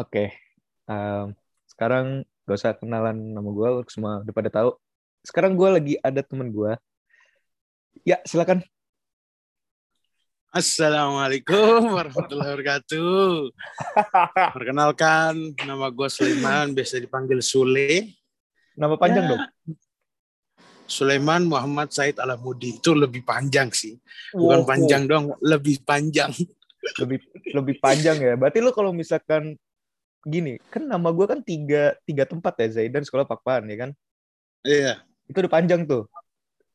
Oke. Em, sekarang gak usah kenalan nama gue, semua udah pada tahu. Sekarang gue lagi ada temen gue. Ya, silakan. Assalamualaikum warahmatullahi wabarakatuh. Perkenalkan, nama gue Sulaiman, biasa dipanggil Sule. Nama panjang Ya, dong. Sulaiman Muhammad Said Alamudi. Itu lebih panjang sih. Bukan Wow, panjang dong, lebih panjang. Lebih lebih panjang ya. Berarti lu kalau misalkan gini, kan nama gue kan tiga, tiga tempat ya, Zaidan sekolah Pakpan ya kan? Iya. Itu udah panjang tuh.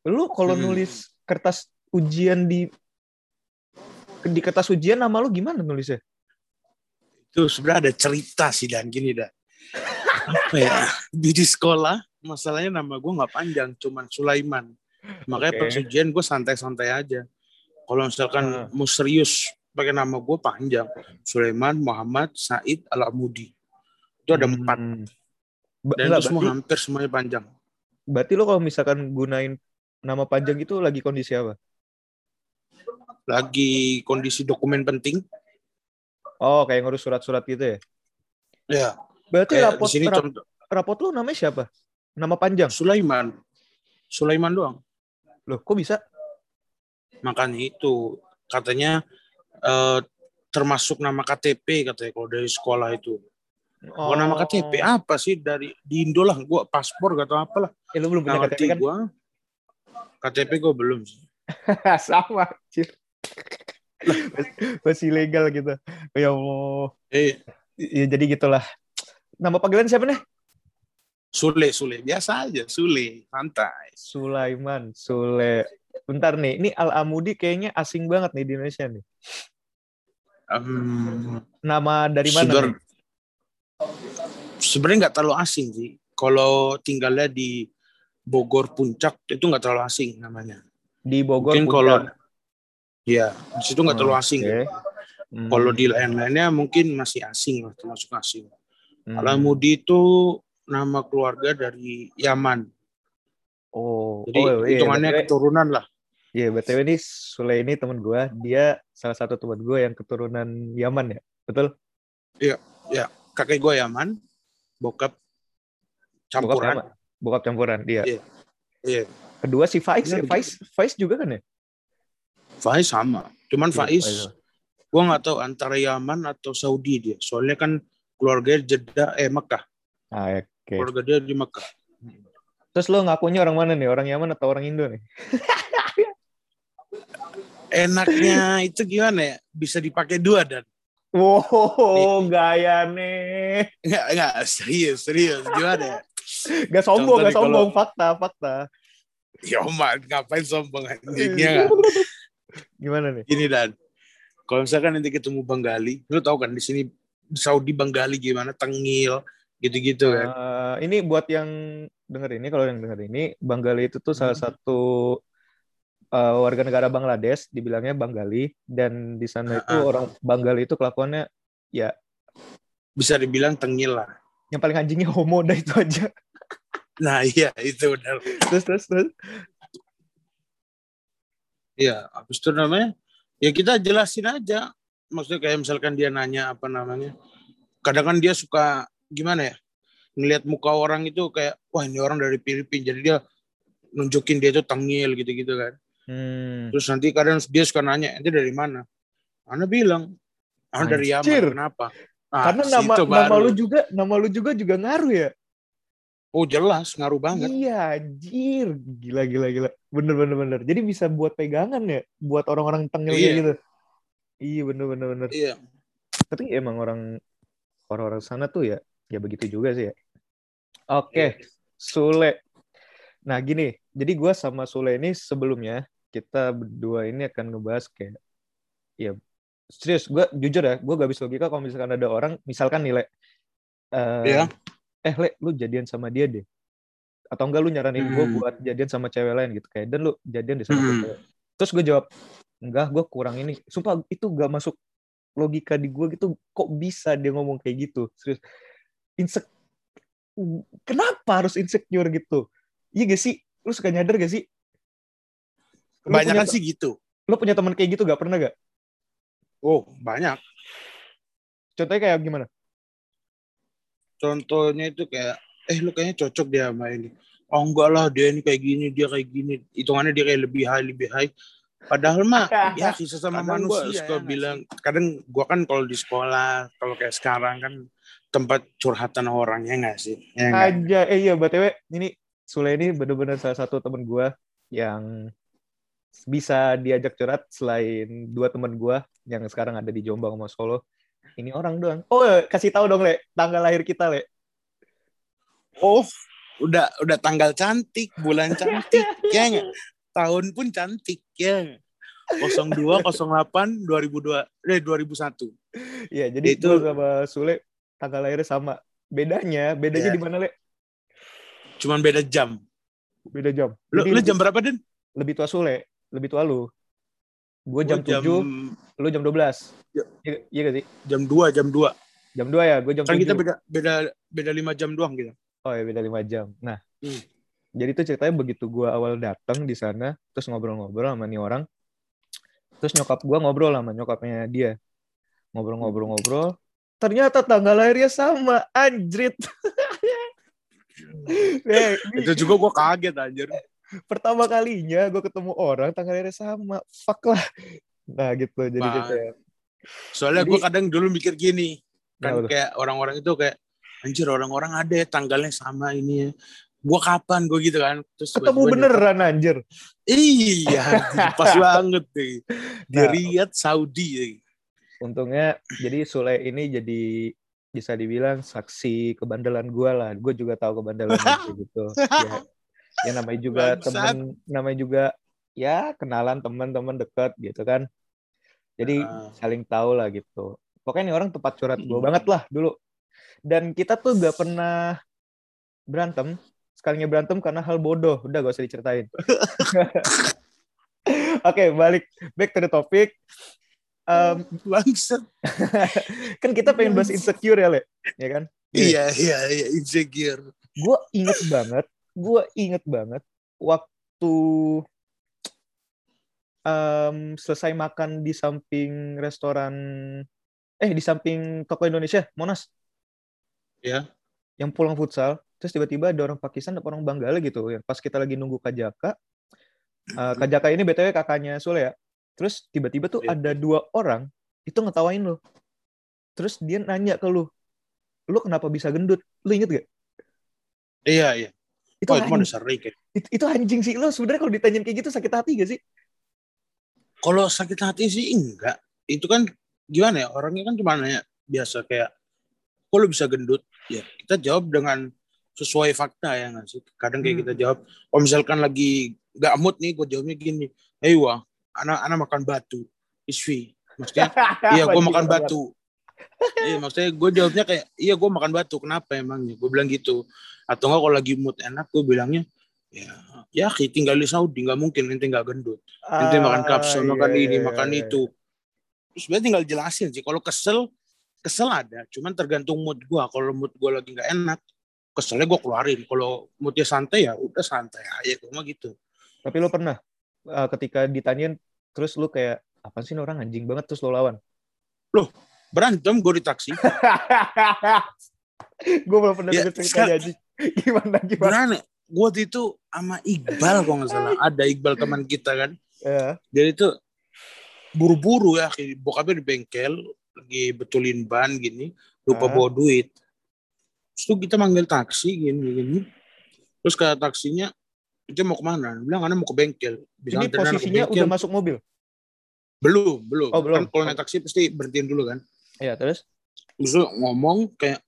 Lu kalau Hmm. nulis kertas ujian di di kertas ujian nama lu gimana nulisnya? Itu sebenarnya ada cerita sih dan gini dah. Apa ya? Di, di sekolah, masalahnya nama gue nggak panjang, cuman Sulaiman. Makanya Oke. pas ujian gue santai-santai aja. Kalau misalkan Hmm. mau serius pakai nama gue panjang, Sulaiman Muhammad Said Alamudi. Itu ada empat. Hmm. Ba- Dan enggak, itu semua berarti, hampir semuanya panjang. berarti lo kalau misalkan gunain nama panjang itu lagi kondisi apa? Lagi kondisi dokumen penting. Oh, kayak ngurus surat-surat gitu ya? Ya, Berarti kayak rapot, sini rap- contoh rapot lu namanya siapa? Nama panjang? Sulaiman. Sulaiman doang. Loh, kok bisa? Makanya itu katanya eh, termasuk nama KTP katanya kalau dari sekolah itu. Oh, Bukan nama KTP apa sih dari di Indo lah, gua paspor gak tau apa lah. Eh, lu belum punya Nggak KTP kan? gua. KTP gua belum sih. Sama, Cil. Masih legal gitu. Ya Allah. Eh, Ya, jadi gitulah. Nama panggilan siapa nih? Sule, Sule. Biasa aja, Sule. Santai. Sulaiman, Sule. Bentar nih, ini Al-Amudi kayaknya asing banget nih di Indonesia nih. Em, Nama dari mana nih? sebenarnya nggak terlalu asing sih. Kalau tinggalnya di Bogor Puncak itu nggak terlalu asing namanya. Di Bogor, Mungkin Puncak. kalau ya di situ nggak terlalu asing. Oke. Hmm. Kalau di lain-lainnya mungkin masih asing lah, termasuk asing. Hmm. Alamudi itu nama keluarga dari Yaman. Oh, Jadi oh iya, hitungannya BTW, keturunan lah. Iya, BTW ini Sule ini teman gue, dia salah satu teman gue yang keturunan Yaman ya, betul? Kakek gue Yaman, bokap Bokap campuran. Yaman. Bokap campuran, dia. Iya. Iya. Kedua si Faiz, ya? Iya, betul. Faiz, Faiz juga kan ya? Faiz sama. Cuman Iya, Faiz, Faiz. gue nggak tahu antara Yaman atau Saudi dia. Soalnya kan keluarganya Jeddah, eh Mekah. Ah, oke. Keluarga dia di Mekah. Terus lo ngakunya orang mana nih? Orang Yaman atau orang Indo nih? Enaknya itu gimana ya? Bisa dipakai dua dan Wow, gaya nih. Enggak, enggak, serius, serius. Gimana ya? Gak sombong, Contoh gak nih, kalau- sombong. Fakta, fakta. Ya man, ngapain sombong anjingnya nggak? Gimana nih? Gini dan, kalau misalkan nanti ketemu Banggali, lu tahu kan di sini di Saudi Banggali gimana, Tengil, gitu-gitu kan. Eh, ini buat yang denger ini, kalau yang denger ini, Banggali itu tuh salah Hmm. satu eh, warga negara Bangladesh, dibilangnya Banggali, dan di sana itu ah. orang Banggali itu kelakuannya ya Bisa dibilang Tengil lah. yang paling anjingnya homo dah itu aja. Nah iya, itu benar. Terus terus terus. Iya, habis itu namanya, ya kita jelasin aja. Maksudnya kayak misalkan dia nanya apa namanya. Kadang kan dia suka, gimana ya, ngelihat muka orang itu kayak, wah ini orang dari Filipina. Jadi dia nunjukin dia itu Tengil gitu-gitu kan. Hmm. Terus nanti kadang dia suka nanya, itu dari mana? Ana bilang, Ana dari Yaman. Kenapa? Nah, Karena nama nama baru. lu juga nama lu juga juga ngaruh ya. Oh jelas, ngaruh banget. Iya, anjir. Gila gila gila. Bener bener bener. Jadi bisa buat pegangan ya buat orang-orang tengil Iya. gitu. Iya bener bener bener. Iya. Tapi emang orang orang-orang sana tuh ya ya begitu juga sih ya. Oke, Sule. Nah gini, jadi gue sama Sule ini sebelumnya kita berdua ini akan ngebahas kayak ya serius gue jujur ya gue gak bisa logika kalau misalkan ada orang misalkan nih Le eh, Iya. eh Le lu jadian sama dia deh. Atau enggak lu nyaranin gue Hmm. buat jadian sama cewek lain gitu kayak dan lu jadian deh sama Hmm. cewek terus gue jawab enggak gue kurang ini. Sumpah itu gak masuk logika di gue gitu. Kok bisa dia ngomong kayak gitu? Serius. Insek kenapa harus insecure gitu? Iya gak sih? Lu suka nyadar gak sih Kebanyakan punya- sih gitu. lu punya teman kayak gitu gak? Pernah gak? Oh banyak. contohnya kayak gimana? Contohnya itu kayak eh lu kayaknya cocok dia sama ini. Oh enggak lah dia ini kayak gini dia kayak gini. Hitungannya dia kayak lebih high lebih high. Padahal mah ya kisah sama Kadang gua manusia suka gue bilang. kadang gua kan kalau di sekolah kalau kayak sekarang kan tempat curhatan orangnya nggak sih? Ya aja eh iya btw ini Sule ini bener-bener salah satu temen gue yang bisa diajak curhat selain dua temen gue yang sekarang ada di Jombang sama Solo. Ini orang doang. Oh eh, kasih tahu dong le. Tanggal lahir kita le. Oh udah udah tanggal cantik bulan cantik ya tahun pun cantik ya? 02 08 2002 eh 2001 Iya jadi Itu- sama Sule tanggal lahirnya sama. Bedanya bedanya Iya. di mana le? Cuman beda jam. Beda jam. Lu, lu lebih- jam berapa Den? lebih tua Sule lebih tua lu. Gue jam Gua 7 lu jam 12 Ya. iya iya gak sih? Jam 2 jam 2 jam 2 ya gue jam kan 7 kita beda beda beda 5 jam doang gitu Oh ya beda lima jam. Nah, Hmm. jadi itu ceritanya begitu gua awal datang di sana, terus ngobrol-ngobrol sama nih orang, terus nyokap gua ngobrol sama nyokapnya dia, ngobrol-ngobrol-ngobrol, ternyata tanggal lahirnya sama, anjrit. Ini itu juga gua kaget anjir pertama kalinya gue ketemu orang tanggal lahirnya sama, fuck lah. Nah gitu, jadi gitu ya. soalnya gua kadang dulu mikir gini kan Kenapa tuh? kayak orang-orang itu kayak anjir orang-orang ada ya tanggalnya sama ini ya gua kapan gua gitu kan terus Ketemu beneran anjir. Iya, pas banget deh. Di Nah. Riyadh, Saudi. ya. Untungnya jadi Sule ini jadi bisa dibilang saksi kebandelan gue lah. Gue juga tahu kebandelan itu gitu. Ya, ya namanya juga Bangsat. temen, namanya juga ya kenalan teman-teman dekat gitu kan. Jadi Ah. saling tahu lah gitu. Pokoknya ini orang tempat curhat gue Hmm. banget lah dulu. Dan kita tuh gak pernah berantem. Sekalinya berantem karena hal bodoh. Udah gak usah diceritain. Oke, balik back to the topic. Um, Bangsat. kan kita pengen bahas insecure ya, Le. Ya kan? Iya, iya, iya, insecure. Gue inget banget, gue inget banget waktu em, selesai makan di samping restoran, eh di samping toko Indonesia, Monas. Ya. Yang pulang futsal, terus tiba-tiba ada orang Pakistan atau orang Banggala gitu. Yang pas kita lagi nunggu Kajaka, eh, Kajaka ini btw kakaknya Sule ya. Terus tiba-tiba tuh Iya. ada dua orang itu ngetawain lo. Terus dia nanya ke lu, lu kenapa bisa gendut? Lu inget gak? Iya, iya. Itu, Oh, anjing, sering. ya. itu, itu anjing sih. Lu sebenarnya kalau ditanyain kayak gitu sakit hati gak sih? Kalau sakit hati sih enggak. Itu kan gimana ya? Orangnya kan cuma nanya biasa kayak, kok lu bisa gendut? Ya, kita jawab dengan sesuai fakta ya nggak sih? Kadang kayak Hmm. kita jawab, kalau misalkan lagi nggak mood nih, gue jawabnya gini, Hei wah, anak anak makan batu, isvi. Maksudnya, iya gue makan batu. Iya maksudnya gue jawabnya kayak, iya gue makan batu, kenapa emangnya? Gue bilang gitu. Atau enggak kalau lagi mood enak, gue bilangnya, ya, ya tinggal di Saudi, nggak mungkin nanti nggak gendut. Nanti makan kapsul, Ah, makan iya, ini, iya, makan iya. itu. Terus sebenarnya tinggal jelasin sih. Kalau kesel, kesel ada. Cuman tergantung mood gue. Kalau mood gue lagi nggak enak, keselnya gue keluarin. Kalau moodnya santai ya udah santai aja. Gue mah gitu. Tapi lu pernah uh, ketika ditanyain terus lu kayak apa sih orang anjing banget terus lu lawan? Berantem gue di taksi. gue belum pernah Ya, ceritanya sekarang- anjing. Gimana gimana? Gimana? Gue waktu itu sama Iqbal kalau nggak salah. Ada Iqbal teman kita kan. Ya. Jadi itu buru-buru ya. Bokapnya di bengkel. Lagi betulin ban gini. Lupa Ah. bawa duit. Terus tuh kita manggil taksi gini-gini. Terus ke taksinya. Dia mau ke mana? Bilang karena mau ke bengkel. Bisa Ini posisinya bengkel. udah masuk mobil. Belum, belum. Oh, belum. Kan kalau naik taksi pasti berhentiin dulu kan. Ya, terus? Terus ngomong kayak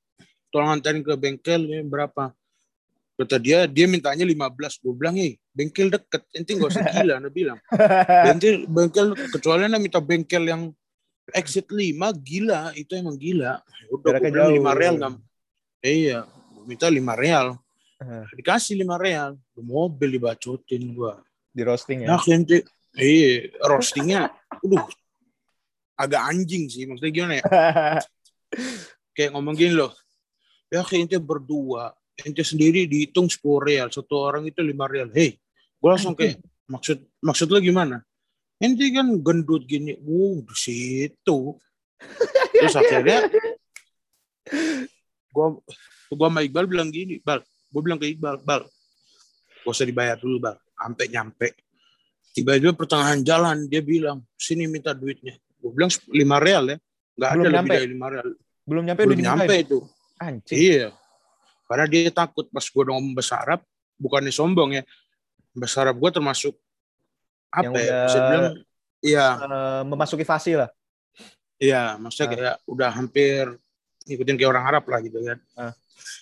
tolong anterin ke bengkel ya, berapa? Kata dia, dia mintanya 15. Gue bilang, "Eh, bengkel deket. Ente gak usah gila." Anda bilang. Nanti bengkel, kecuali Anda minta bengkel yang exit 5, gila. Itu emang gila. Udah, gue bilang jauh. 5 real. Gak... Iya, minta 5 real. Dikasih 5 real. Di mobil dibacotin gue. Di roasting Ya, ya. ente, iya, roastingnya, aduh, agak anjing sih. Maksudnya gimana ya? kayak ngomong gini loh ya kayak ente berdua ente sendiri dihitung 10 real satu orang itu 5 real hei gue langsung kayak maksud maksud lo gimana ente kan gendut gini uh di situ terus akhirnya gua gua sama Iqbal bilang gini Bal gue bilang ke Iqbal Bal gak usah dibayar dulu Bal sampai nyampe tiba-tiba pertengahan jalan dia bilang sini minta duitnya gue bilang lima real ya nggak ada Belum lebih nyampe. dari lima real Belum nyampe belum nyampe dimintain. itu Anjing. iya karena dia takut pas gue ngomong bahasa Arab bukannya sombong ya bahasa Arab gue termasuk apa Yang ya udah- bisa dibilang iya Eh, memasuki fase lah. Iya, maksudnya Ah. kayak udah hampir ngikutin kayak orang Arab lah gitu kan.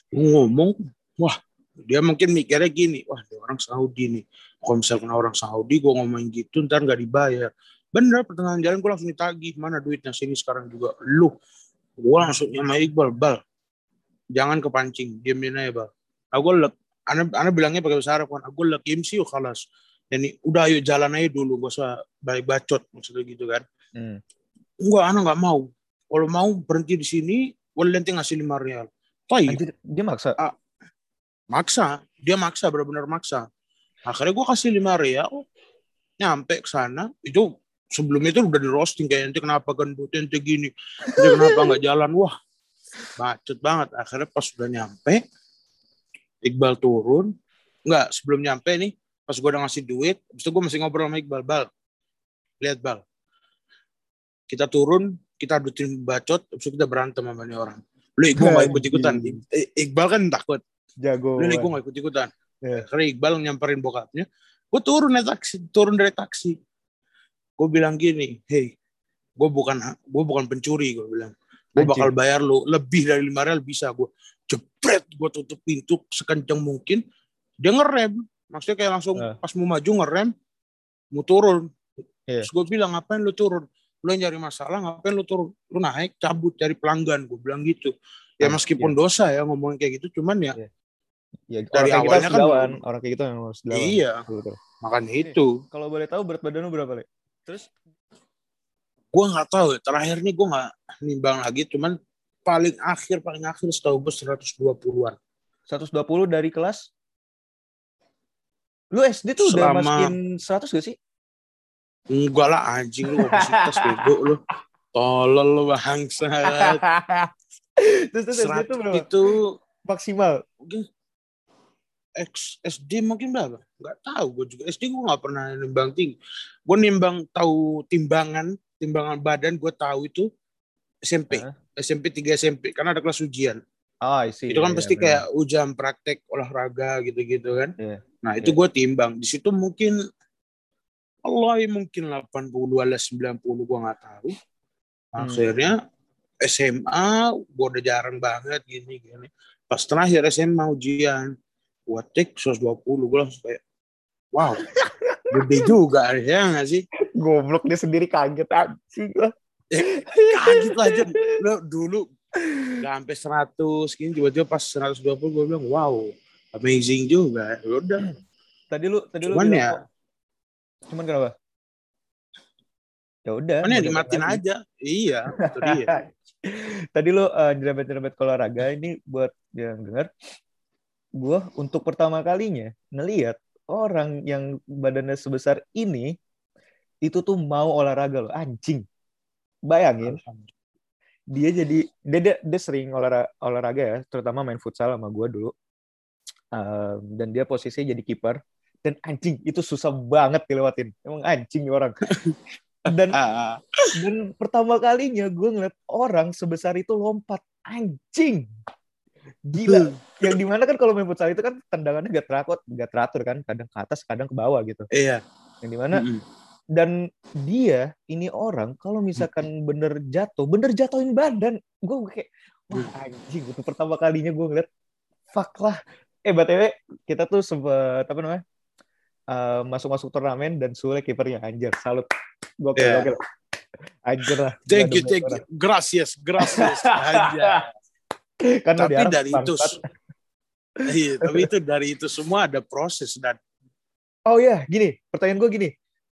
Gua ngomong, wah dia mungkin mikirnya gini, wah dia orang Saudi nih. Kalau misalkan orang Saudi, gue ngomongin gitu, ntar nggak dibayar. Bener, pertengahan jalan gue langsung ditagih. Mana duitnya sini sekarang juga. Lu, gue langsung sama Iqbal, Bal, jangan kepancing, diamin aja Bal. Aku lek, Ana, ana bilangnya pakai bahasa Arab kan, aku lek imsi yuk kalas. Ini udah ayo jalan aja dulu, gak usah baik bacot maksudnya gitu kan Hmm. enggak anak nggak mau kalau mau berhenti di sini boleh nanti ngasih lima real Tapi dia maksa. maksa dia maksa benar-benar maksa akhirnya gue kasih lima real nyampe ke sana itu sebelum itu udah di roasting kayak nanti kenapa gendut nanti gini nanti kenapa nggak jalan? Wah bacot banget. Akhirnya pas udah nyampe Iqbal turun. Nggak sebelum nyampe nih pas gue udah ngasih duit habis itu gue masih ngobrol sama Iqbal Bal lihat Bal. Kita turun kita adutin bacot habis itu kita berantem sama nih orang. Lu gue gak ikut ikutan Iqbal kan takut. Jago. lu nih gue gak ikut ikutan Iya. karena Iqbal nyamperin bokapnya. Gue turun dari taksi turun dari taksi gue bilang gini hey gue bukan gue bukan pencuri gue bilang gue bakal bayar lu lebih dari lima real bisa gue jepret gue tutup pintu sekencang mungkin dia ngerem maksudnya kayak langsung Ah. pas mau maju ngerem mau turun Iya. terus gue bilang ngapain lu turun lu yang nyari masalah ngapain lu turun lu naik cabut cari pelanggan gue bilang gitu ya Ah, meskipun dosa ya ngomongin kayak gitu cuman ya Iya. Ya, Dari orang kita awalnya harus kan belum- Orang kayak gitu yang harus dilawan. iya betul. makanya itu Kalau boleh tahu berat badan lu berapa, Le? Terus gue nggak tahu ya. terakhir nih gue nggak nimbang lagi cuman paling akhir paling akhir setahu gue 120-an 120 dari kelas Lu SD tuh udah Selama- masukin 100 gak sih? enggak lah anjing lu obesitas bego lu tolol lu bangsa terus terus SD tuh berapa? itu Maksimal. mungkin X, SD mungkin berapa nggak tahu gue juga SD gue nggak pernah nimbang tinggi gue nimbang tahu timbangan timbangan badan gue tahu itu SMP Hah? SMP 3 SMP karena ada kelas ujian Oh, I see. itu kan Iya, pasti benar. kayak ujian praktek olahraga gitu-gitu kan. Iya. Nah itu Iya. gue timbang. Di situ mungkin Allah mungkin 80 alias 90 gue nggak tahu. Hmm. Akhirnya SMA gue udah jarang banget gini gini. Pas terakhir SMA ujian gue cek 120 gue langsung kayak wow gede juga ya nggak sih Goblok dia sendiri kaget anjing lah. kaget lah Jen. Lo dulu nggak sampai 100 gini tiba-tiba pas 120 gue bilang wow amazing juga Ya udah Tadi lu tadi lu Cuman bilang ya- kok- Cuman kenapa? Ya udah. Mana ya dimatiin datang lagi. aja iya itu dia Tadi lu uh, nyerempet-nyerempet ke olahraga ini buat yang denger. Gue untuk pertama kalinya ngelihat orang yang badannya sebesar ini itu tuh mau olahraga loh anjing. Bayangin dia jadi dia, dia, dia sering olahraga, olahraga ya, terutama main futsal sama gue dulu. Um, dan dia posisinya jadi kiper dan anjing itu susah banget dilewatin. Emang anjing nih orang. Dan Ah, dan pertama kalinya gue ngeliat orang sebesar itu lompat anjing gila. Yang di mana kan kalau main futsal itu kan tendangannya gak teratur gak teratur kan. Kadang ke atas kadang ke bawah gitu. Iya. Yang di mana Mm-mm. dan dia ini orang kalau misalkan bener jatuh bener jatuhin badan gue kayak wah anjing itu pertama kalinya gue ngeliat fuck lah. Eh btw kita tuh sempet apa namanya eh, masuk-masuk turnamen dan Sule kipernya anjir salut. Gokil Iya. gokil. Anjir lah thank you thank you. gracias gracias aja Kan tapi dari itu iya tapi itu dari itu semua ada proses dan Oh ya, gini, pertanyaan gue gini,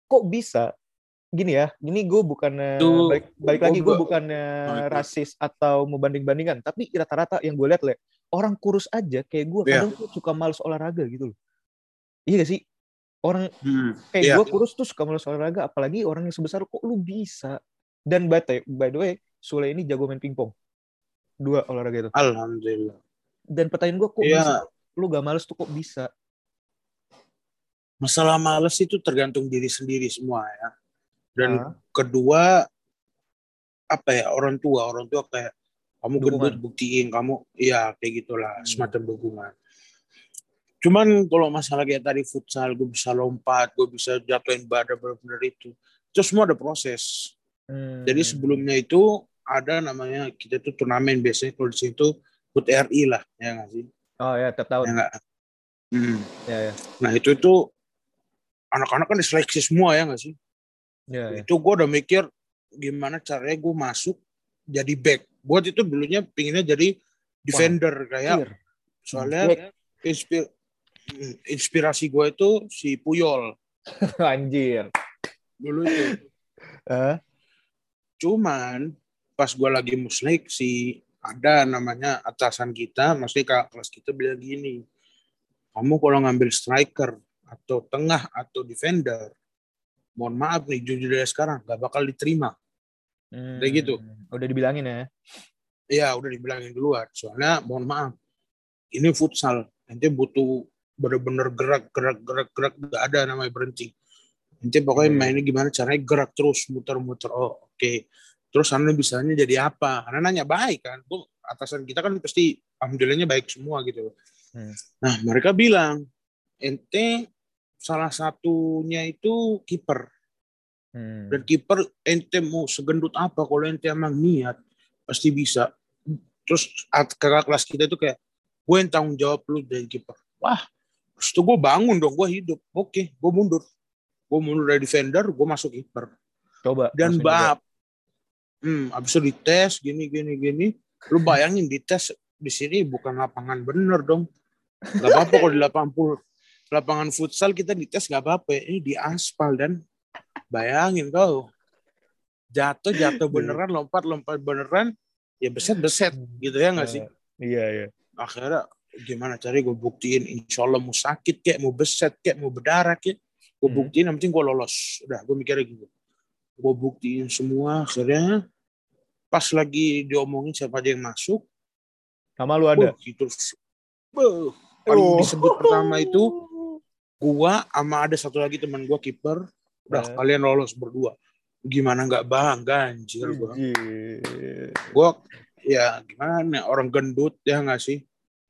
kok bisa gini ya? Ini gue balik, balik gua- lagi gue gua- bukannya Oh, itu. rasis atau membanding-bandingkan, tapi rata-rata yang gue lihat le orang kurus aja kayak gue Iya. kadang tuh suka males olahraga gitu loh. Iya gak sih? Orang Hmm, kayak iya. gue kurus tuh suka males olahraga, apalagi orang yang sebesar kok lu bisa. Dan by the way, Sule ini jago main pingpong. Dua olahraga itu. Alhamdulillah. Dan pertanyaan gue kok bisa? Lu gak males tuh kok bisa? Masalah males itu tergantung diri sendiri semua ya. Dan Ah, kedua apa ya orang tua orang tua kayak kamu gendut buktiin kamu iya kayak gitulah Hmm. semacam dukungan cuman kalau masalah kayak tadi futsal gue bisa lompat gue bisa jatuhin badan benar-benar itu itu semua ada proses hmm. jadi sebelumnya itu ada namanya kita tuh turnamen biasanya kalau di situ HUT RI lah ya nggak sih Oh ya, tiap tahun. ya nggak Hmm. Ya, ya. nah itu itu anak-anak kan diseleksi semua ya nggak sih Ya, ya. itu gue udah mikir gimana caranya gue masuk jadi back buat itu dulunya pinginnya jadi defender kayak Anjir. soalnya Back. inspir hmm, inspirasi gue itu si Puyol Anjir. dulu itu Ah, cuman pas gue lagi muslik si ada namanya atasan kita maksudnya kakak kelas kita bilang gini kamu kalau ngambil striker atau tengah atau defender mohon maaf nih jujur dari sekarang gak bakal diterima hmm. Kayak gitu. Udah dibilangin ya. Iya udah dibilangin duluan. Soalnya mohon maaf, ini futsal. Nanti butuh bener-bener gerak, gerak, gerak, gerak. Gak ada namanya berhenti. Nanti pokoknya Hmm. mainnya gimana caranya gerak terus, muter-muter. Oh oke. Terus anda bisanya jadi apa? Karena nanya baik kan. Gua, atasan kita kan pasti alhamdulillahnya baik semua gitu. Hmm. Nah mereka bilang, ente salah satunya itu kiper Hmm. dan kiper ente mau segendut apa kalau ente emang niat pasti bisa terus at- kakak kelas kita itu kayak gue yang tanggung jawab lu dari kiper wah terus tuh gue bangun dong gue hidup oke gue mundur gue mundur dari defender gue masuk kiper Coba. dan bab hmm abis itu dites gini gini gini. Lu bayangin dites di sini bukan lapangan bener dong. Gak apa-apa kalau di lapangan fu- lapangan futsal kita dites gak apa-apa. Ini di aspal dan. Bayangin kau. Jatuh jatuh beneran lompat lompat beneran. Ya beset beset. Gitu ya nggak sih? Iya, iya. akhirnya gimana cari? Gue buktiin insya Allah mau sakit kayak mau beset kayak mau berdarah kayak gue Hmm. buktiin yang penting gue lolos. Udah gue mikirnya gitu gue buktiin semua. Akhirnya pas lagi diomongin siapa aja yang masuk Sama lu ada. Wah, gitu. Paling Oh. disebut pertama itu gua sama ada satu lagi teman gua kiper udah Eh. kalian lolos berdua. Gimana nggak bangga anjir gua. Gua ya gimana orang gendut ya nggak sih?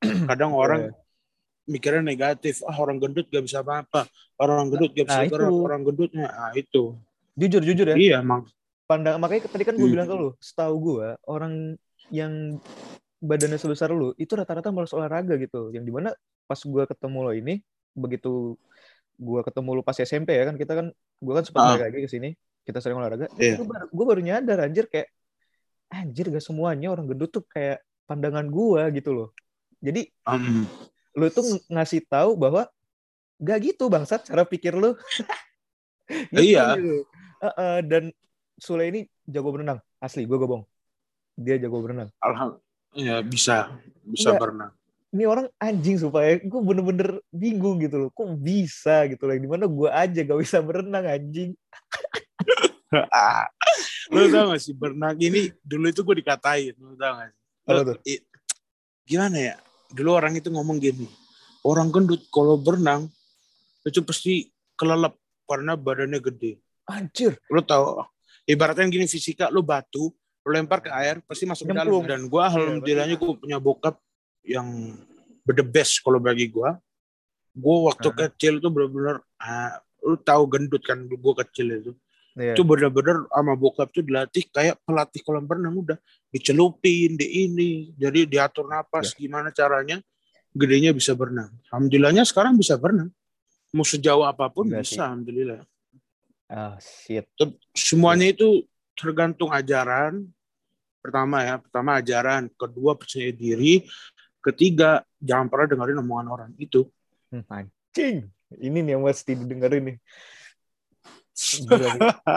Kadang orang Iya. mikirnya negatif ah orang gendut gak bisa apa-apa. Orang gendut gak bisa Nah, gerak orang gendutnya ah itu Jujur, jujur ya. iya emang Pandang makanya tadi kan gue Hmm. bilang ke lu, setahu gue orang yang badannya sebesar lu itu rata-rata malas olahraga gitu. Yang di mana pas gue ketemu lo ini, begitu gue ketemu lu pas SMP ya kan kita kan gue kan sempat Ah. balik lagi ke sini, kita sering olahraga. Iya. Gue baru, gua baru nyadar anjir kayak anjir gak semuanya orang gendut tuh kayak pandangan gue gitu loh. Jadi em, lu tuh ng- ngasih tahu bahwa gak gitu bangsat cara pikir lu. Gitu, Iya. gitu. Heeh, dan Sule ini jago berenang asli gue gobong dia jago berenang. Alham ya bisa bisa Enggak. berenang. Ini orang anjing supaya gue bener-bener bingung gitu loh. Kok bisa gitu loh? Di mana gue aja gak bisa berenang anjing. Lu tau gak sih berenang ini dulu itu gue dikatain lu tau gak sih? Lu- tuh? i- gimana ya? Dulu orang itu ngomong gini orang gendut kalau berenang itu pasti kelelep karena badannya gede anjir. Lu tau ibaratnya gini fisika lu batu lu lempar ke air pasti masuk ke dalam. Dan gue alhamdulillahnya gue punya bokap yang the best kalau bagi gue gue waktu Ah. kecil tuh bener-bener ah, lu tahu gendut kan gue kecil itu. Iya. itu bener-bener sama bokap tuh dilatih kayak pelatih kolam renang udah. Dicelupin di ini jadi diatur napas Ya. gimana caranya gedenya bisa berenang. Alhamdulillahnya sekarang bisa berenang. Mau sejauh apa pun Gila bisa sih. alhamdulillah ah shit semuanya itu tergantung ajaran pertama ya pertama ajaran kedua percaya diri ketiga jangan pernah dengerin omongan orang itu Hmm, anjing ini nih yang mesti didengerin nih.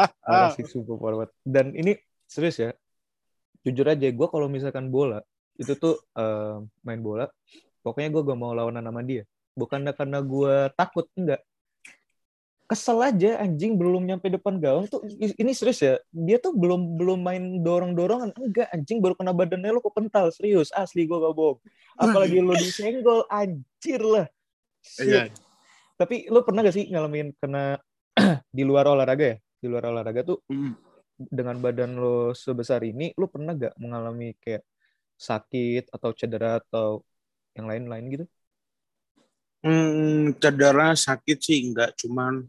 Parah sih, parah banget. Dan ini serius ya, jujur aja gue kalau misalkan bola itu tuh eh, main bola, pokoknya gue gak mau lawanan sama dia. Bukan karena gue takut, enggak. Kesel aja anjing belum nyampe depan gawang tuh ini serius ya dia tuh belum belum main dorong dorongan enggak anjing baru kena badannya lo kok kental serius asli gue gak bohong. Apalagi lo disenggol anjir lah. Iya. tapi lo pernah gak sih ngalamin kena di luar olahraga ya? Di luar olahraga tuh Mm. dengan badan lo sebesar ini lo pernah gak mengalami kayak sakit atau cedera atau yang lain-lain gitu Hmm, cedera sakit sih enggak, cuman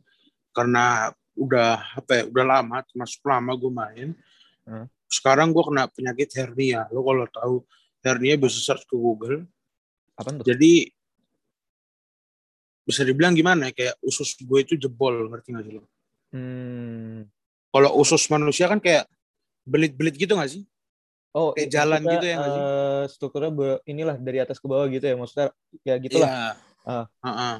karena udah apa ya, udah lama, termasuk lama gue main. Hmm. Sekarang gue kena penyakit hernia. Lo kalau tahu hernia bisa search ke Google. apa tuh Jadi bisa dibilang gimana ya, kayak usus gue itu jebol, ngerti gak sih lo? hmm. Kalau usus manusia kan kayak belit-belit gitu gak sih? Oh, Kayak jalan gitu ya eh, strukturnya inilah dari atas ke bawah gitu ya, maksudnya ya gitulah. Heeh.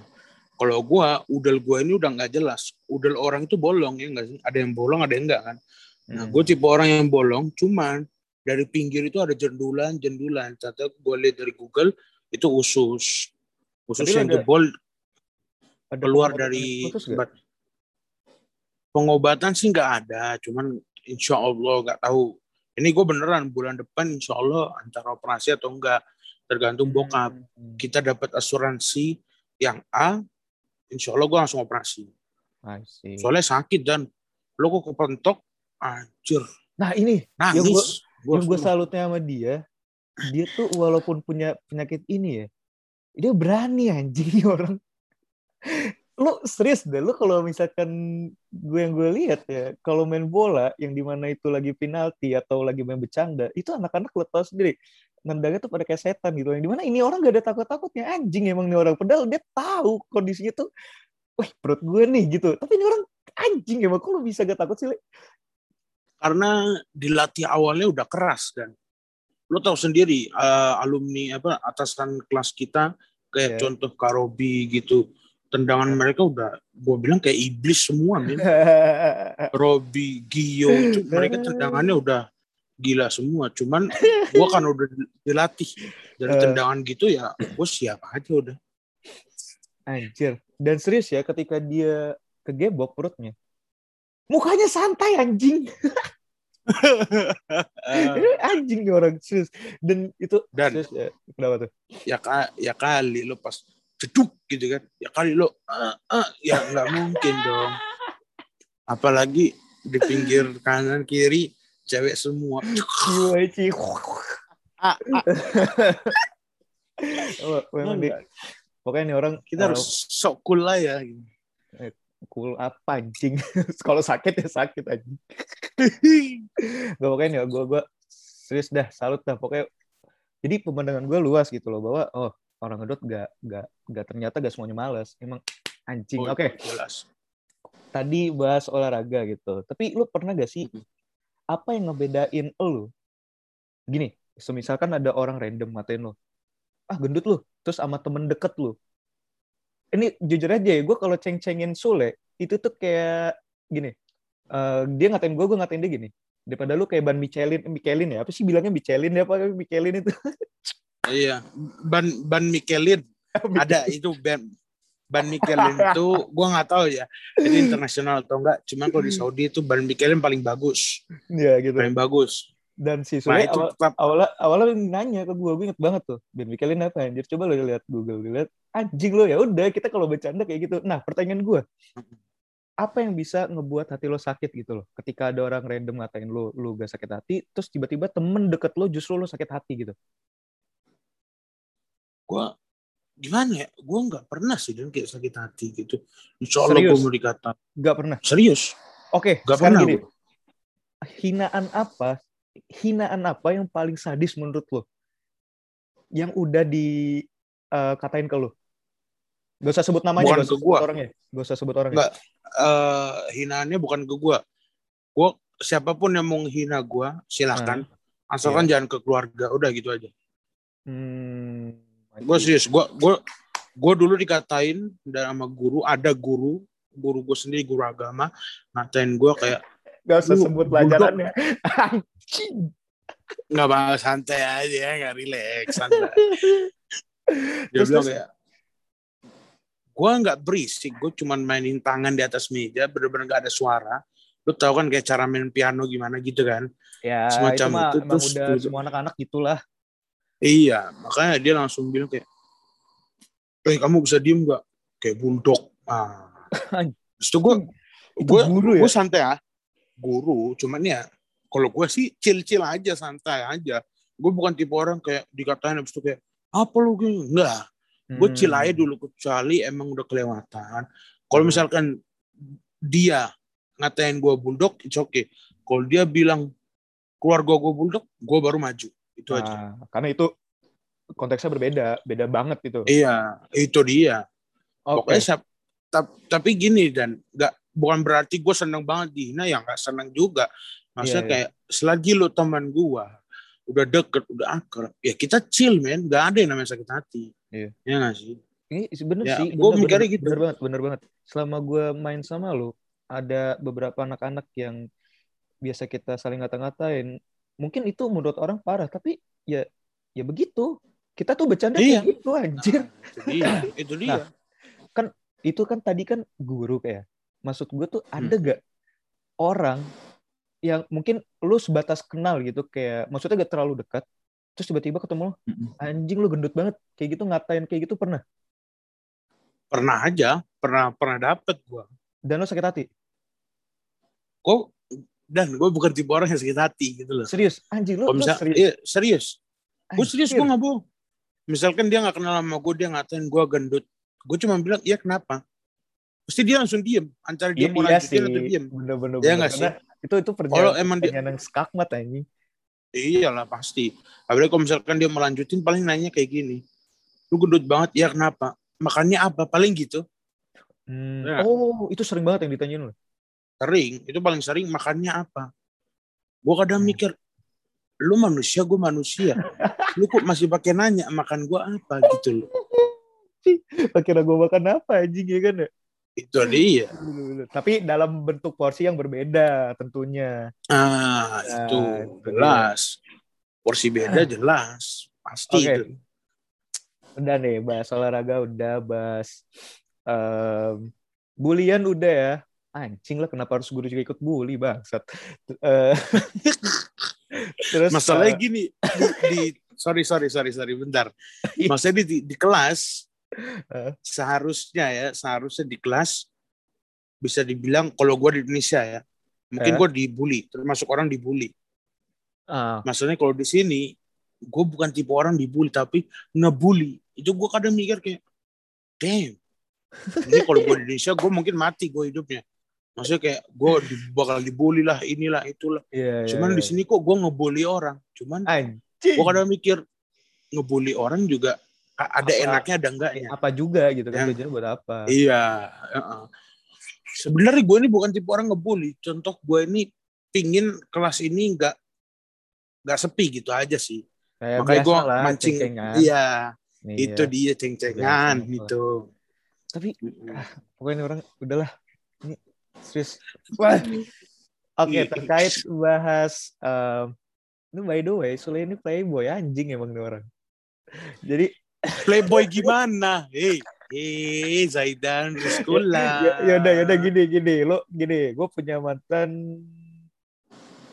Kalau gua, udel gua ini udah nggak jelas. Udel orang itu bolong ya nggak sih? Ada yang bolong, ada yang enggak kan? Nah, Hmm. gue tipe orang yang bolong, cuman dari pinggir itu ada jendulan, jendulan. Ternyata gue lihat dari Google itu usus, usus Tapi yang ada- jebol Ada keluar dari bat- pengobatan sih nggak ada, cuman insya Allah nggak tahu. Ini gue beneran bulan depan insya Allah antara operasi atau enggak tergantung bokap. Hmm. Kita dapat asuransi yang A, insya Allah gue langsung operasi. Soalnya sakit dan lo kok kepentok, anjir, Nah ini nangis. Yang gue salutnya sama dia, dia tuh walaupun punya penyakit ini ya, dia berani anjing orang. Lu serius deh, lu kalau misalkan gue yang gue lihat ya, kalau main bola yang di mana itu lagi penalti atau lagi main bercanda, itu anak-anak lo tau sendiri, nendangnya tuh pada kayak setan gitu. Yang di mana ini orang gak ada takut-takutnya, anjing emang nih orang. Padahal dia tahu kondisinya tuh, wah perut gue nih gitu. Tapi ini orang anjing emang, kok lu bisa gak takut sih? Le? karena dilatih awalnya udah keras dan lo tahu sendiri eh, alumni apa atasan kelas kita kayak Iya. contoh Karobi gitu tendangan mereka udah gue bilang kayak iblis semua men Robi Gio itu mereka tendangannya udah gila semua cuman gue kan udah dilatih dari Eh. tendangan gitu ya gue siap aja udah Anjir. Dan serius ya ketika dia kegebok perutnya. Mukanya santai anjing. anjing nih orang serius. Dan itu Dan- serius ya. Kenapa tuh? ya ka- ya kali lo pas ceduk gitu kan ya kali lo ah, ah, ya nggak mungkin dong apalagi di pinggir kanan kiri cewek semua Ci. Oh, memang di, pokoknya nih orang kita harus sok cool lah ya cool apa anjing. Kalau sakit ya sakit anjing. Gak pokoknya nih gue gue serius dah salut dah pokoknya. Jadi pemandangan gue luas gitu loh bahwa oh orang ngedot gak gak gak ternyata gak semuanya males. Emang anjing. Oh, Oke. jelas tadi bahas olahraga gitu. Tapi lu pernah gak sih. Apa yang ngebedain lu? Gini, semisalkan ada orang random ngatain lu. Ah, gendut lu. Terus sama temen deket lu. Ini jujur aja ya, gue kalau ceng-cengin Sule, itu tuh kayak gini. eh, dia ngatain gue, gue ngatain dia gini. Daripada lu kayak ban Michelin, eh, Michelin ya? Apa sih bilangnya Michelin ya? Apa Michelin itu? iya ban ban Michelin ada itu ban ban Michelin itu gua nggak tahu ya itu internasional atau enggak cuman kalau di Saudi itu ban Michelin paling bagus ya gitu. paling bagus Dan si nah Sule itu awal, tetap awalnya awalnya nanya ke gue, gue inget banget tuh. Ben Michelin apa anjir? Coba lo lihat Google, lihat anjing lo ya udah kita kalau bercanda kayak gitu. Nah pertanyaan gue, apa yang bisa ngebuat hati lo sakit gitu loh? Ketika ada orang random ngatain lo, lo gak sakit hati, terus tiba-tiba temen deket lo justru lo sakit hati gitu. gua gimana ya gua nggak pernah sih dan kayak sakit hati gitu insya Allah gua mau dikata Gak pernah. serius Oke, nggak sekarang pernah gini, gua. hinaan apa? Hinaan apa yang paling sadis menurut lo? Yang udah dikatain ke lo? Gak usah sebut namanya, Bukan gak usah ke sebut gua. orangnya. Gak usah sebut orangnya. Nggak. Eh, hinaannya bukan ke gua gua siapa pun yang mau menghina gua silahkan asalkan jangan ke keluarga udah gitu aja Hmm, gue serius gue gue gue dulu dikatain dan sama guru ada guru guru gue sendiri guru agama ngatain gue kayak Gak usah sebut pelajarannya. Anjing. nggak bahas santai aja nggak relax santai dia bilang kayak gue nggak berisik gue cuman mainin tangan di atas meja bener-bener nggak ada suara lu tau kan kayak cara main piano gimana gitu kan Ya, Semacam itu mah itu, terus udah gitu. semua anak-anak gitulah. Iya makanya dia langsung bilang kayak eh kamu bisa diem nggak? Kayak bulldog. Ah. Terus itu gue gue guru ya? gue santai ya. Guru cuman ya kalau gue sih chill-chill aja santai aja. Gue bukan tipe orang kayak dikatain habis itu kayak apa lu? Gini enggak gue Hmm. chill aja dulu kecuali emang udah kelewatan. Kalau Hmm. misalkan dia ngatain gue bulldog it's okay. Kalau dia bilang keluarga gue bulldog gue baru maju itu aja Nah, karena itu konteksnya berbeda, beda banget itu. iya itu dia Oke. pokoknya siap- tap- tapi gini dan nggak bukan berarti gue seneng banget dihina ya nggak seneng juga maksudnya Iya, iya. kayak selagi lo teman gue udah deket udah akrab ya kita chill men nggak ada yang namanya sakit hati Iya. ya nggak sih Ini bener Ya, sih. gua bener, mikirnya bener, gitu. Bener banget, bener banget. Selama gue main sama lu, ada beberapa anak-anak yang biasa kita saling ngata-ngatain. Mungkin itu menurut orang parah, tapi ya ya begitu. Kita tuh bercanda Iya. kayak gitu anjir. itu dia itu dia Nah, Itu kan tadi kan guru kayak. Maksud gue tuh Hmm. ada gak orang yang mungkin lu sebatas kenal gitu kayak maksudnya gak terlalu dekat terus tiba-tiba ketemu lu anjing lu gendut banget kayak gitu ngatain kayak gitu pernah pernah aja pernah pernah dapet gue dan lu sakit hati kok dan gue bukan tipe orang yang sakit hati gitu loh. Serius? Anjing lu, Kalau lu misal, serius? iya, serius. Gue serius gue nggak bohong. Misalkan dia nggak kenal sama gue dia ngatain gue gendut. Gue cuma bilang iya kenapa? Pasti dia langsung diem. Antara dia Iya, mau iya lanjutin atau diem. Iya bener. nggak sih? Itu itu Kalau perjalanan, emang dia- yang skakmat anjing. iyalah pasti. Apalagi kalau misalkan dia mau lanjutin paling nanya kayak gini. Lu gendut banget? Ya kenapa? Makannya apa? Paling gitu. Hmm. Ya. Oh, itu sering banget yang ditanyain lu. Sering itu paling sering makannya apa gue kadang Hmm. mikir lu manusia gue manusia lu kok masih pakai nanya makan gue apa gitu loh Kira gue makan apa anjing ya kan ya? itu dia. Tapi dalam bentuk porsi yang berbeda tentunya. ah Nah, itu jelas porsi beda jelas pasti Oke. itu Udah nih, bahas olahraga udah, bahas em, bulian udah ya. Anjing lah kenapa harus guru juga ikut bully bangsat. Eh, Terus masalahnya eh, gini di, di- sorry sorry sorry sorry bentar maksudnya di, di kelas Eh. seharusnya ya seharusnya di kelas bisa dibilang kalau gue di Indonesia ya mungkin Eh. gue dibully termasuk orang dibully ah, maksudnya kalau di sini gue bukan tipe orang dibully tapi ngebully itu gue kadang mikir kayak damn ini kalau gue di Indonesia gue mungkin mati gue hidupnya maksudnya kayak gue di- bakal dibully lah inilah itulah. Iya, iya, cuman iya. di sini kok gue ngebully orang. Cuman gue kadang mikir ngebully orang juga ada Apa- enaknya ada enggaknya. apa juga gitu kan tujuannya buat apa? iya heeh. sebenarnya gue ini bukan tipe orang ngebully. Contoh gue ini pingin kelas ini nggak nggak sepi gitu aja sih. Kayak makanya gue mancing iya. Nih, itu ya. dia ceng-cengan gitu. Tapi pokoknya ini orang udahlah. Ini serius. Wah. Oke, Iya. terkait bahas em, ini by the way, Sule ini playboy anjing emang nih orang. Jadi playboy gimana hei hei Zaidan sekolah ya, yaudah yaudah gini gini lo gini gue punya mantan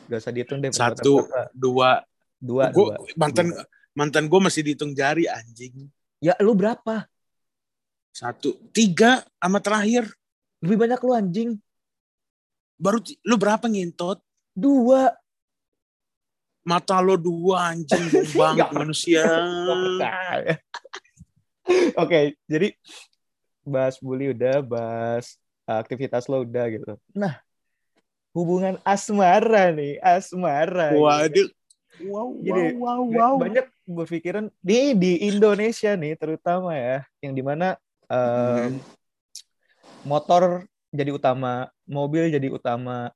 gak usah dihitung deh mantan satu berapa. dua dua gue dua mantan mantan gue masih dihitung jari anjing ya lu berapa satu tiga sama terakhir lebih banyak lu anjing baru lu berapa ngintot? Dua. Mata lo dua anjing Nggak manusia. Oke, jadi bahas bully udah, bahas aktivitas lo udah gitu. Nah, hubungan asmara nih, asmara. waduh. Wow Gini, wow wow wow. Banyak berpikiran di di Indonesia nih terutama ya, yang di mana em, motor jadi utama, mobil jadi utama,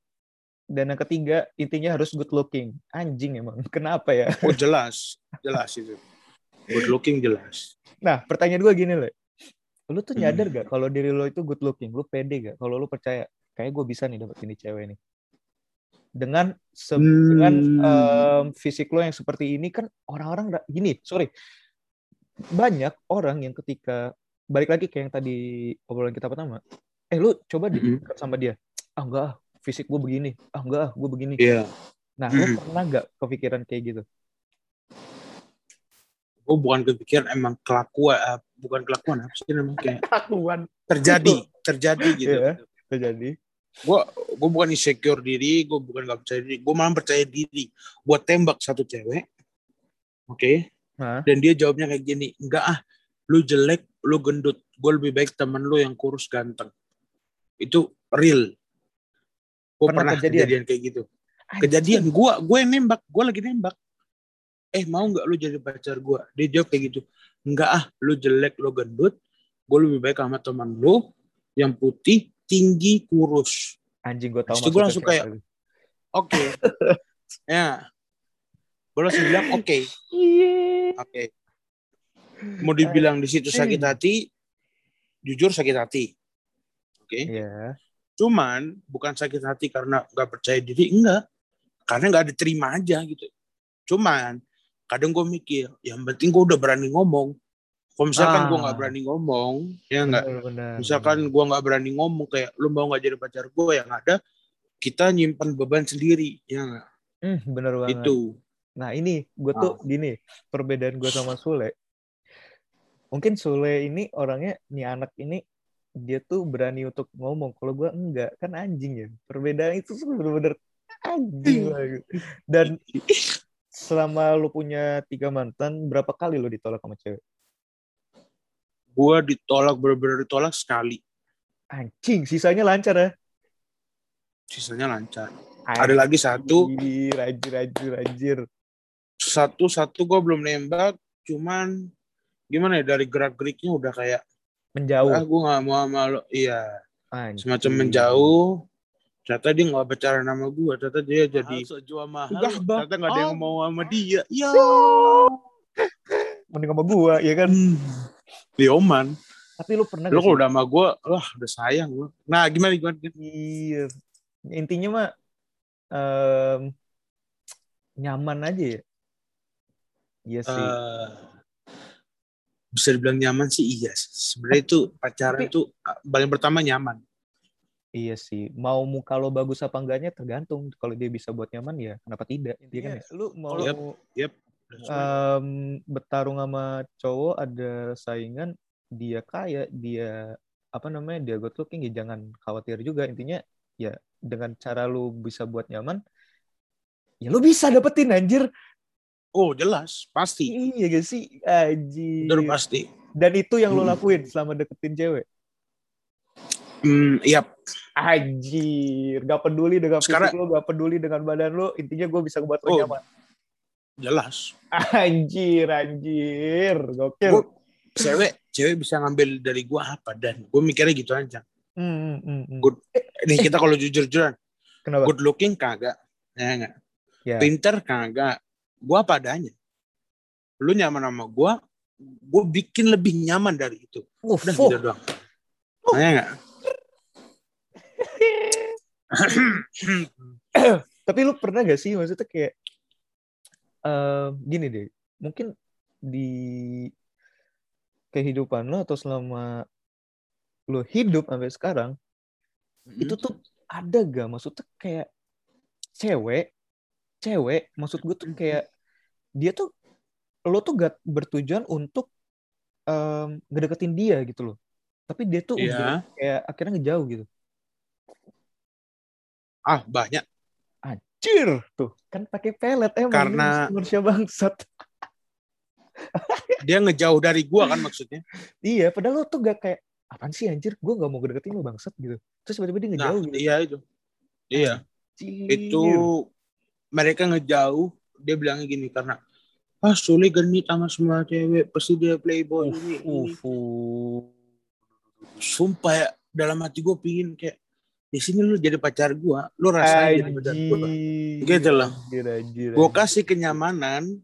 dan yang ketiga intinya harus good looking. Anjing emang, kenapa ya? oh jelas jelas itu good looking jelas Nah, pertanyaan gue gini loh. Lu tuh Hmm. nyadar gak kalau diri lo itu good looking? Lu pede gak? Kalau lu percaya, kayak gue bisa nih dapet ini cewek nih. Dengan se- Hmm. dengan em, fisik lo yang seperti ini kan orang-orang ra- gini, sorry. Banyak orang yang ketika balik lagi kayak yang tadi obrolan kita pertama. Eh lu coba deh Mhm. dekat sama dia. Ah enggak ah, fisik gue begini. Ah enggak ah, gue begini. Iya. Nah, lu Mhm. pernah nggak kepikiran kayak gitu? Gue bukan kepikiran emang kelakuan, eh, bukan kelakuan apa sih namanya kayak Kakuan. terjadi, terjadi gitu. Iya. Terjadi. Gue gue bukan insecure diri, gue bukan gak percaya diri, gue malah percaya diri. Buat tembak satu cewek, oke, Nah, dan dia jawabnya kayak gini, enggak ah, lu jelek, lu gendut, gue lebih baik temen lu yang kurus ganteng. Itu real. Gue Pernah pernah, kejadian? kejadian? kayak gitu. Kejadian, gue gue nembak, gue lagi nembak. Eh mau nggak lu jadi pacar gue? Dia jawab kayak gitu. Enggak ah, lu jelek, lu gendut, gue lebih baik sama teman lu yang putih, tinggi, kurus. Anjing gue tahu Terus gue langsung kayak. Oke. ya. Gue langsung bilang oke, Iya. oke. Mau dibilang di situ sakit hati, jujur sakit hati. Oke. Iya. Cuman bukan sakit hati karena nggak percaya diri, enggak. Karena nggak diterima aja gitu. Cuman kadang gue mikir, yang penting gue udah berani ngomong. Kalau misalkan Ah. gue nggak berani ngomong, ya enggak. Benar-benar. Misalkan gue nggak berani ngomong kayak lu mau nggak jadi pacar gue, yang ada kita nyimpan beban sendiri, ya. Hmm, bener banget. Itu. Nah ini gue tuh gini perbedaan gue sama Sule. Mungkin Sule ini orangnya nih anak ini dia tuh berani untuk ngomong. Kalau gue enggak kan anjing ya. Perbedaan itu tuh bener-bener anjing banget. Dan selama lu punya tiga mantan, berapa kali lu ditolak sama cewek? Gue ditolak bener-bener ditolak sekali. Anjing, sisanya lancar ya? Sisanya lancar. Ada lagi satu, Anjir, anjir, anjir, anjir. satu satu gue belum nembak, cuman gimana ya dari gerak geriknya udah kayak Menjauh. ah gue nggak mau sama lo iya Anjir. semacam menjauh ternyata dia nggak bicara nama gue ternyata dia jadi Mahal, jual mahal. enggak bang ternyata nggak ada yang mau sama dia ya Mending sama gue, ya kan? Dioman Tapi lu pernah gak kalau udah sama gue wah udah sayang lo nah gimana gimana Iya. Intinya mah em, nyaman aja ya. Iya sih. Eh, bisa dibilang nyaman sih iya sih. sebenarnya itu pacaran Tapi- itu ah, paling pertama nyaman Iya sih. Mau muka lo bagus apa enggaknya tergantung. Kalau dia bisa buat nyaman ya kenapa tidak? Intinya kan ya. Lu mau Yep, yep. em, bertarung sama cowok ada saingan dia kaya dia apa namanya dia good looking ya jangan khawatir juga intinya ya dengan cara lu bisa buat nyaman ya lu bisa dapetin anjir oh jelas. Pasti. Iya gak sih? Anjir. Udah pasti. Dan itu yang lo Hmm. lakuin selama deketin cewek? Hmm, iya. Anjir gak peduli dengan Sekarang- fisik lo gak peduli dengan badan lo intinya gue bisa buat lo Oh. nyaman. Jelas. Anjir anjir. Gokil. Gua- cewek cewek bisa ngambil dari gua apa dan? Gue mikirnya gitu aja. Hmm, hmm, hmm, hmm. Good. nih kita kalau jujur-jujuran. Kenapa? Good looking kagak. Ya enggak Ya. pinter kagak gua apa adanya. Lu nyaman sama gua gue bikin lebih nyaman dari itu. Uh, udah fuh. gitu doang. Ya enggak Tapi lu pernah gak sih maksudnya kayak eh, gini deh, mungkin di kehidupan lo atau selama lo hidup sampai sekarang itu tuh ada gak maksudnya kayak cewek, cewek maksud gue tuh kayak dia tuh lo tuh gak bertujuan untuk em, ngedeketin dia gitu loh. Tapi dia tuh Iya. udah kayak akhirnya ngejauh gitu. ah banyak Cir tuh kan pakai pelet emang Karena- manusia bangsat. dia ngejauh dari gua kan maksudnya Iya, padahal lo tuh gak kayak apaan sih anjir, gue gak mau deketin lo bangsat gitu. Terus tiba-tiba dia nah ngejauh gitu. iya itu iya Anjir. itu mereka ngejauh dia bilangnya gini karena ah Sule genit sama semua cewek pasti dia playboy ini, ini. sumpah ya dalam hati gue pingin kayak di sini lu jadi pacar gue lu rasain jadi pacar gue. Gitu loh. Gue kasih kenyamanan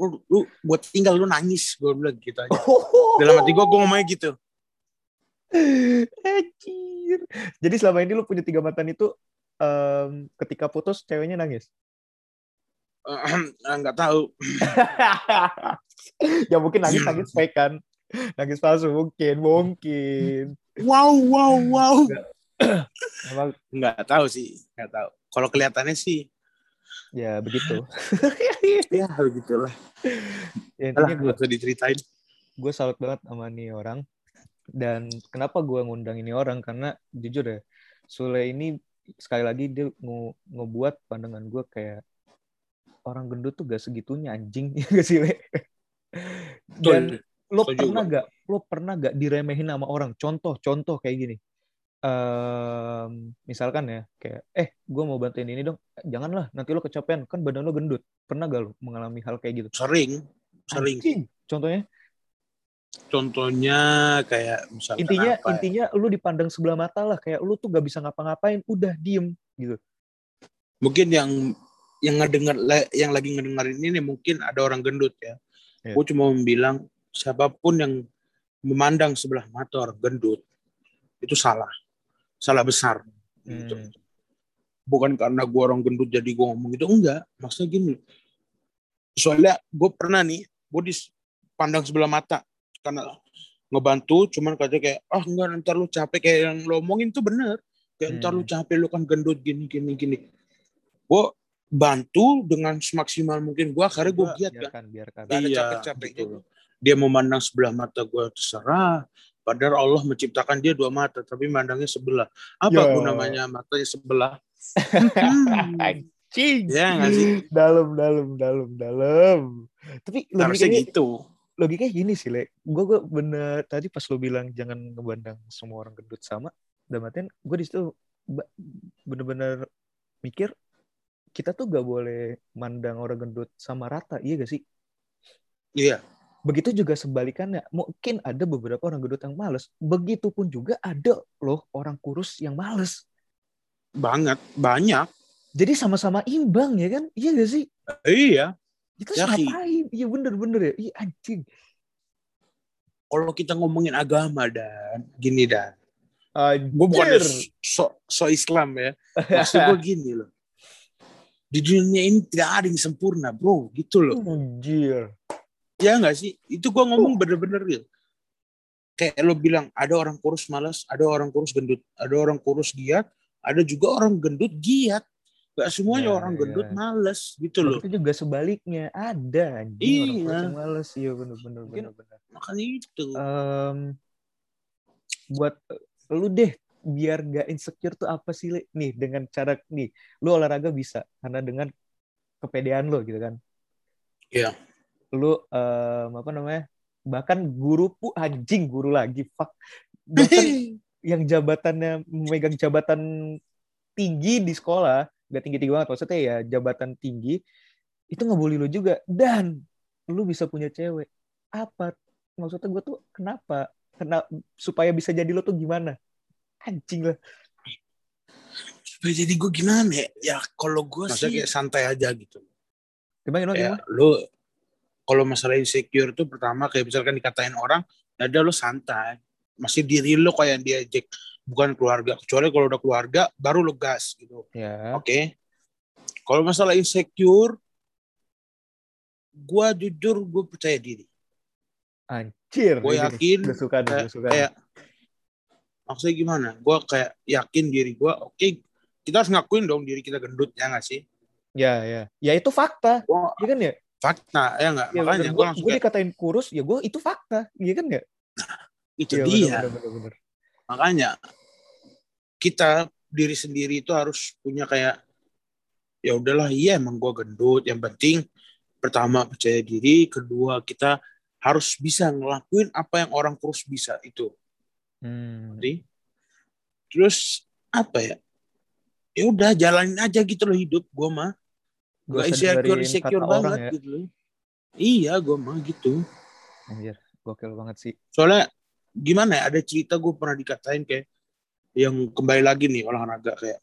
lu, lu buat tinggal lu nangis gue bilang gitu aja dalam hati gue gue ngomongnya gitu Anjir. Jadi selama ini lu punya tiga mantan itu em, ketika putus ceweknya nangis. Eh, nggak tahu ya mungkin nangis nangis fake kan. nangis palsu mungkin mungkin Wow, wow, wow. emang Nggak tahu sih, nggak tahu. Kalau kelihatannya sih, ya begitu ya begitulah. ya, Alah, intinya gue usah diceritain. gue salut banget sama nih orang dan kenapa gue ngundang ini orang karena jujur ya Sule ini sekali lagi dia nge- ngebuat pandangan gue kayak orang gendut tuh gak segitunya anjing. Ya gak sih Le? dan lo pernah gak lo pernah gak diremehin sama orang? Contoh contoh kayak gini. Em, misalkan ya kayak eh gue mau bantuin ini dong. Janganlah nanti lo kecapean. Kan badan lo gendut. Pernah gak lo mengalami hal kayak gitu? Sering, sering. Anjing. contohnya Contohnya kayak misalkan intinya apa ya? intinya lu dipandang sebelah mata lah kayak lu tuh gak bisa ngapa-ngapain udah diem gitu mungkin yang yang ngedenger yang lagi ngedengerin ini mungkin ada orang gendut ya. Iya. Gue cuma mau bilang siapa pun yang memandang sebelah mata orang gendut itu salah, salah besar. Gitu. Hmm. Bukan karena gue orang gendut jadi gue ngomong gitu enggak. Maksudnya gini, soalnya gue pernah nih, gue dipandang sebelah mata karena ngebantu, cuman katanya kayak ah enggak ntar lu capek kayak yang lo omongin tuh bener. Kayak ntar lu Hmm. capek lu kan gendut gini gini gini. Gue bantu dengan semaksimal mungkin gue akhirnya gue Gua giat kan biarkan biarkan Gak ada Iya, capek-capeknya gitu. gue. dia memandang sebelah mata gue terserah padahal Allah menciptakan dia dua mata tapi mandangnya sebelah apa Ya. gunanya matanya sebelah Hmm. anjing ya nggak sih dalam dalam dalam dalam tapi logikanya gitu logikanya gini sih le gue gue bener tadi pas lo bilang jangan ngebandang semua orang gendut sama dalam artian gue di situ ba- bener-bener mikir kita tuh gak boleh mandang orang gendut sama rata iya gak sih? Iya. Begitu juga sebalikannya mungkin ada beberapa orang gendut yang males begitupun juga ada loh orang kurus yang males. Banget banyak. Jadi sama-sama imbang ya kan? Iya gak sih? Iya itu Yaki. ngapain? Iya bener-bener ya. Iya anjing. Kalau kita ngomongin agama dan. Gini dan. Gue bukan so, so Islam ya. Maksud gue gini loh. Di dunia ini tidak ada yang sempurna bro. Gitu loh. Anjir. Ya nggak sih? Itu gua ngomong bener-bener real. Kayak lo bilang, ada orang kurus malas, ada orang kurus gendut, ada orang kurus giat, ada juga orang gendut giat. Gak semuanya Ya, orang ya. gendut males gitu loh. Itu juga sebaliknya ada anjing Iya. orang males iya bener-bener bener-bener. Makanya itu. Em, buat eh, lu deh biar gak insecure tuh apa sih Le? nih dengan cara nih lu olahraga bisa karena dengan kepedean lo gitu kan Iya. lu em, apa namanya bahkan guru pu anjing guru lagi fuck bahkan yang jabatannya memegang jabatan tinggi di sekolah gak tinggi tinggi banget maksudnya ya jabatan tinggi itu nggak boleh lu juga dan lu bisa punya cewek apa maksudnya gue tuh kenapa kena supaya bisa jadi lo tuh gimana anjing lah Supaya jadi gue gimana ya? Ya kalau gue Maksudnya sih kayak santai aja gitu. gimana gimana, Ya gimana? lo kalau masalah insecure tuh pertama kayak misalkan dikatain orang, ya udah lo santai. Masih diri lo kayak yang diajak bukan keluarga. Kecuali kalau udah keluarga baru lo gas gitu. ya Oke. Kalau masalah insecure, gua jujur gue percaya diri. anjir Gue yakin gue suka nih gue suka kayak maksudnya gimana? Gue kayak yakin diri gue. Oke, kita harus ngakuin dong diri kita gendut ya nggak sih? ya ya ya itu fakta Gua iya kan ya fakta ya nggak? ya, Makanya gue Gua- langsung gua kayak dikatain kurus ya gue itu fakta iya kan ya itu Iya, dia. bener, bener, bener, bener. Makanya kita diri sendiri itu harus punya kayak ya udahlah iya emang gue gendut. Yang penting pertama percaya diri, kedua kita harus bisa ngelakuin apa yang orang kurus bisa itu. Hmm. Ngerti? Terus apa ya? Ya udah jalanin aja gitu loh hidup gue mah. Usah insecure insecure banget ya. gitu loh. Iya gue mah gitu. Anjir, gokil banget sih. Soalnya gimana ya? Ada cerita gue pernah dikatain kayak yang kembali lagi nih olahraga kayak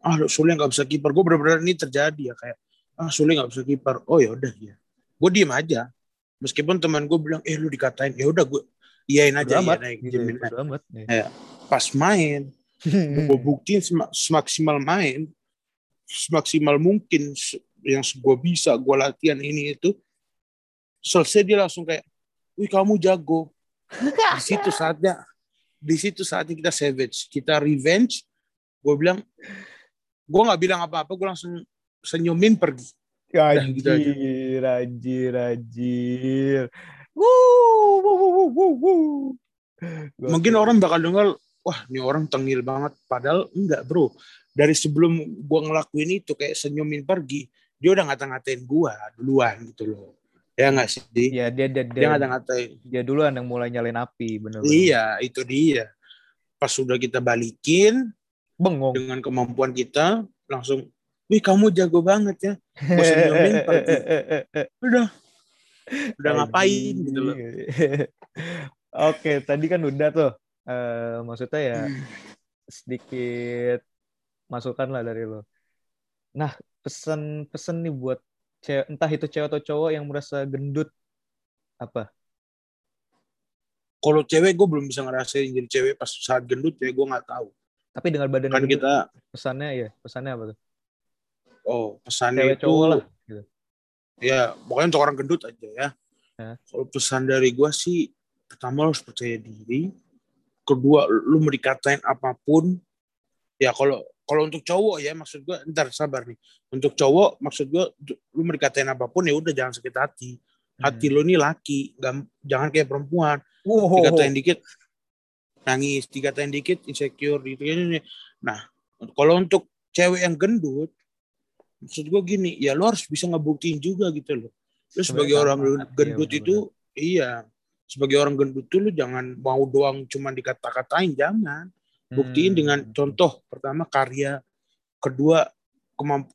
ah Sule nggak bisa kiper. Gue bener-bener ini terjadi ya kayak ah Sule nggak bisa kiper. Oh ya udah ya. Gue diem aja. Meskipun teman gue bilang eh lu dikatain ya udah gue iyain aja ya, naik gitu, jamin aja. amat. Ya. Pas main gue buktiin sem- semaksimal main semaksimal mungkin yang gue bisa gue latihan ini itu selesai dia langsung kayak wih kamu jago di situ saatnya di situ saatnya kita savage. Kita revenge. Gue bilang gue nggak bilang apa-apa gue langsung senyumin pergi. Gitu aja. Anjir, anjir, anjir. Wuh, wuh, wuh, wuh, wuh, wuh. Gua- mungkin orang bakal dengar wah ini orang tengil banget. Padahal enggak bro. Dari sebelum gue ngelakuin itu kayak senyumin pergi dia udah ngata-ngatain gue duluan gitu loh ya nggak sih ya dia dia dia dia, ngata-ngatain dia duluan yang mulai nyalain api, bener. iya itu dia pas sudah kita balikin Bengong. dengan kemampuan kita langsung wih kamu jago banget ya senyumin pergi udah udah ngapain gitu loh Oke, tadi kan udah tuh. Eh, maksudnya ya sedikit masukan lah dari lo. Nah, pesan-pesan nih buat cewek, entah itu cewek atau cowok yang merasa gendut apa? kalau cewek gue belum bisa ngerasain jadi cewek pas saat gendut ya gue nggak tahu Tapi dengan badan kan gendut, kita pesannya ya, pesannya apa tuh? oh pesannya Cewek itu cowok lah. Gitu. ya pokoknya untuk orang gendut aja ya Ya. kalau pesan dari gue sih pertama lo harus percaya diri kedua lu mau dikatain apa pun ya kalau kalau untuk cowok ya maksud gue ntar sabar nih. Untuk cowok maksud gue lu mau dikatain apa pun ya udah jangan sakit hati. Hati Hmm. lu nih laki gam- jangan kayak perempuan. Wow. dikatain dikit nangis. Dikatain dikit insecure gitu kan nah kalau untuk cewek yang gendut maksud gue gini ya lo harus bisa ngebuktiin juga gitu loh. Lu sebagai orang iya, gendut benar-benar. itu iya. Sebagai orang gendut tuh lu jangan mau doang cuma dikata-katain jangan buktiin Hmm. dengan contoh pertama karya kedua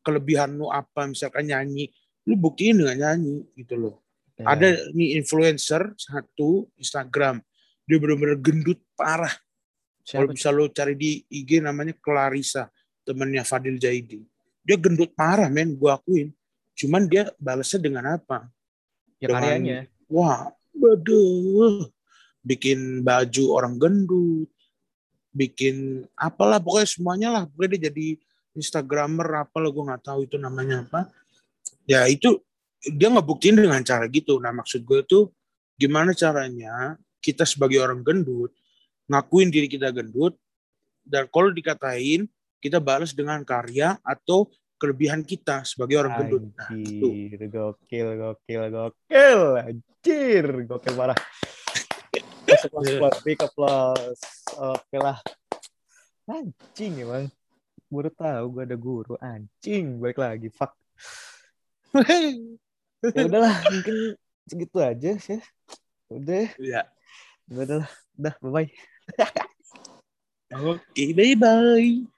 kelebihan lu apa misalkan nyanyi lu buktiin dengan nyanyi gitu loh. Ya. ada nih influencer satu Instagram dia benar-benar gendut parah. Kalau bisa lo cari di IG namanya Clarissa temannya Fadil Jaidi dia gendut parah men gua akuin. Cuman dia balasnya dengan apa? Ya dengan- karyanya. wah waduh. Bikin baju orang gendut bikin apalah pokoknya semuanya lah pokoknya dia jadi instagramer apalah gue nggak tahu itu namanya apa ya itu dia ngebuktiin dengan cara gitu nah maksud gue tuh gimana caranya kita sebagai orang gendut ngakuin diri kita gendut dan kalau dikatain kita balas dengan karya atau kelebihan kita sebagai orang gendut nah, itu Anjir, gokil, gokil, gokil. Anjir, gokil parah. Masuk, masuk, masuk. Big applause. Oke lah. Anjing emang. Baru tahu gue ada guru. Anjing, balik lagi. Fuck. Ya udahlah, mungkin segitu aja sih. Udah, ya udah lah. Udah, bye-bye. oke bye bye